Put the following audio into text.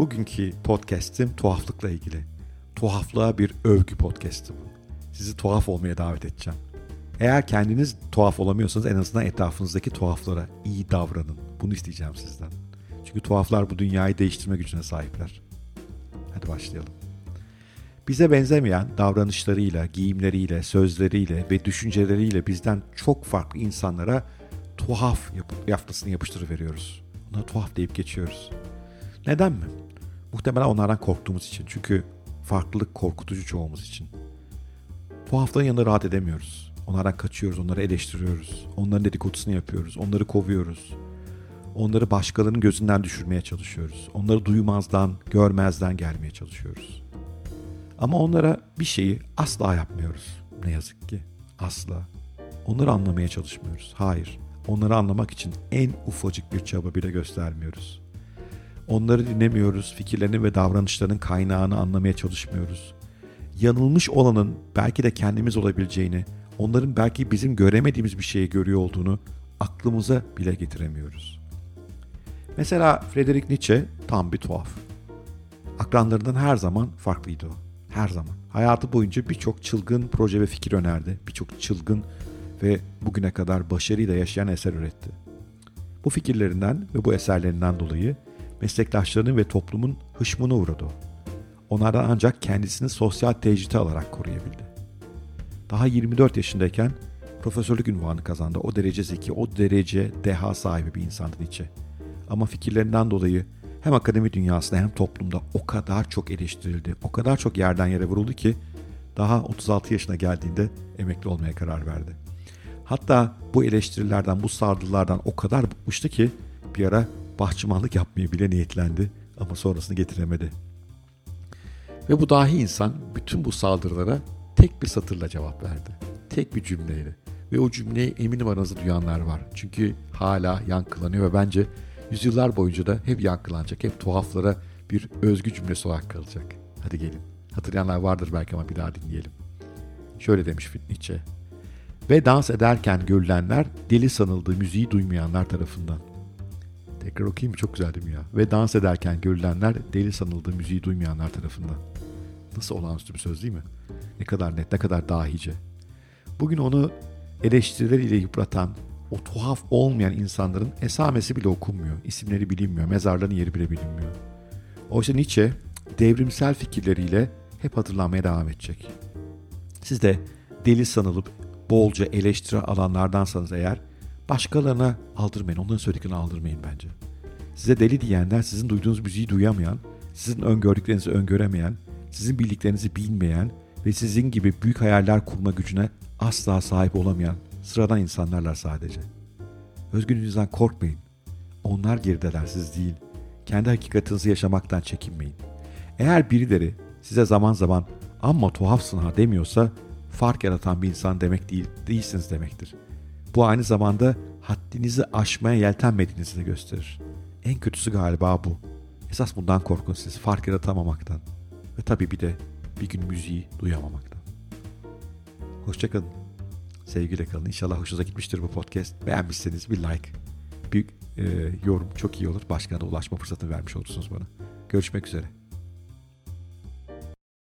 Bugünkü podcast'im tuhaflıkla ilgili. Tuhaflığa bir övgü podcast'ı bu. Sizi tuhaf olmaya davet edeceğim. Eğer kendiniz tuhaf olamıyorsanız en azından etrafınızdaki tuhaflara iyi davranın. Bunu isteyeceğim sizden. Çünkü tuhaflar bu dünyayı değiştirme gücüne sahipler. Hadi başlayalım. Bize benzemeyen davranışlarıyla, giyimleriyle, sözleriyle ve düşünceleriyle bizden çok farklı insanlara tuhaf yaftasını yapıştırıveriyoruz. Ona tuhaf deyip geçiyoruz. Neden mi? Muhtemelen onlardan korktuğumuz için. Çünkü farklılık korkutucu çoğumuz için. Tuhafların yanında rahat edemiyoruz. Onlardan kaçıyoruz, onları eleştiriyoruz. Onların dedikodusunu yapıyoruz, onları kovuyoruz. Onları başkalarının gözünden düşürmeye çalışıyoruz. Onları duymazdan, görmezden gelmeye çalışıyoruz. Ama onlara bir şeyi asla yapmıyoruz. Ne yazık ki. Asla. Onları anlamaya çalışmıyoruz. Hayır. Onları anlamak için en ufacık bir çaba bile göstermiyoruz. Onları dinlemiyoruz, fikirlerini ve davranışlarının kaynağını anlamaya çalışmıyoruz. Yanılmış olanın belki de kendimiz olabileceğini, onların belki bizim göremediğimiz bir şeyi görüyor olduğunu aklımıza bile getiremiyoruz. Mesela Friedrich Nietzsche tam bir tuhaf. Akranlarından her zaman farklıydı o. Her zaman. Hayatı boyunca birçok çılgın proje ve fikir önerdi. Birçok çılgın ve bugüne kadar başarıyla yaşayan eser üretti. Bu fikirlerinden ve bu eserlerinden dolayı meslektaşlarının ve toplumun hışmına uğradı. Onlardan ancak kendisini sosyal tecrite alarak koruyabildi. Daha 24 yaşındayken profesörlük ünvanı kazandı. O derece zeki, o derece deha sahibi bir insandı Nietzsche. Ama fikirlerinden dolayı hem akademi dünyasında hem toplumda o kadar çok eleştirildi, o kadar çok yerden yere vuruldu ki daha 36 yaşına geldiğinde emekli olmaya karar verdi. Hatta bu eleştirilerden, bu sardırlardan o kadar bıkmıştı ki bir ara bahçıvanlık yapmaya bile niyetlendi ama sonrasını getiremedi. Ve bu dahi insan bütün bu saldırılara tek bir satırla cevap verdi. Tek bir cümleyle. Ve o cümleyi eminim aranızda duyanlar var. Çünkü hala yankılanıyor ve bence yüzyıllar boyunca da hep yankılanacak. Hep tuhaflara bir özgü cümlesi olarak kalacak. Hadi gelin. Hatırlayanlar vardır belki ama bir daha dinleyelim. Şöyle demiş Nietzsche. Ve dans ederken görülenler deli sanıldığı müziği duymayanlar tarafından. Tekrar okuyayım? Çok güzel değil mi ya? Ve dans ederken görülenler deli sanıldığı müziği duymayanlar tarafından. Nasıl olağanüstü bir söz değil mi? Ne kadar net, ne kadar dahice. Bugün onu eleştirileriyle yıpratan, o tuhaf olmayan insanların esamesi bile okunmuyor. isimleri bilinmiyor, mezarların yeri bile bilinmiyor. Oysa Nietzsche devrimsel fikirleriyle hep hatırlanmaya devam edecek. Siz de deli sanılıp bolca eleştiri alanlardansanız eğer başkalarına aldırmayın. Onların söylediklerini aldırmayın bence. Size deli diyenler sizin duyduğunuz müziği duyamayan, sizin öngördüklerinizi öngöremeyen, sizin bildiklerinizi bilmeyen ve sizin gibi büyük hayaller kurma gücüne asla sahip olamayan sıradan insanlarlar sadece. Özgünlüğünüzden korkmayın. Onlar gerideler siz değil. Kendi hakikatinizi yaşamaktan çekinmeyin. Eğer birileri size zaman zaman amma tuhafsın ha demiyorsa fark yaratan bir insan demek değil, değilsiniz demektir. Bu aynı zamanda haddinizi aşmaya yeltenmediğinizi gösterir. En kötüsü galiba bu. Esas bundan korkun siz fark yaratamamaktan. Ve tabii bir de bir gün müziği duyamamaktan. Hoşçakalın. Sevgiyle kalın. İnşallah hoşunuza gitmiştir bu podcast. Beğenmişseniz bir like, bir e, yorum çok iyi olur. Başkana ulaşma fırsatını vermiş olursunuz bana. Görüşmek üzere.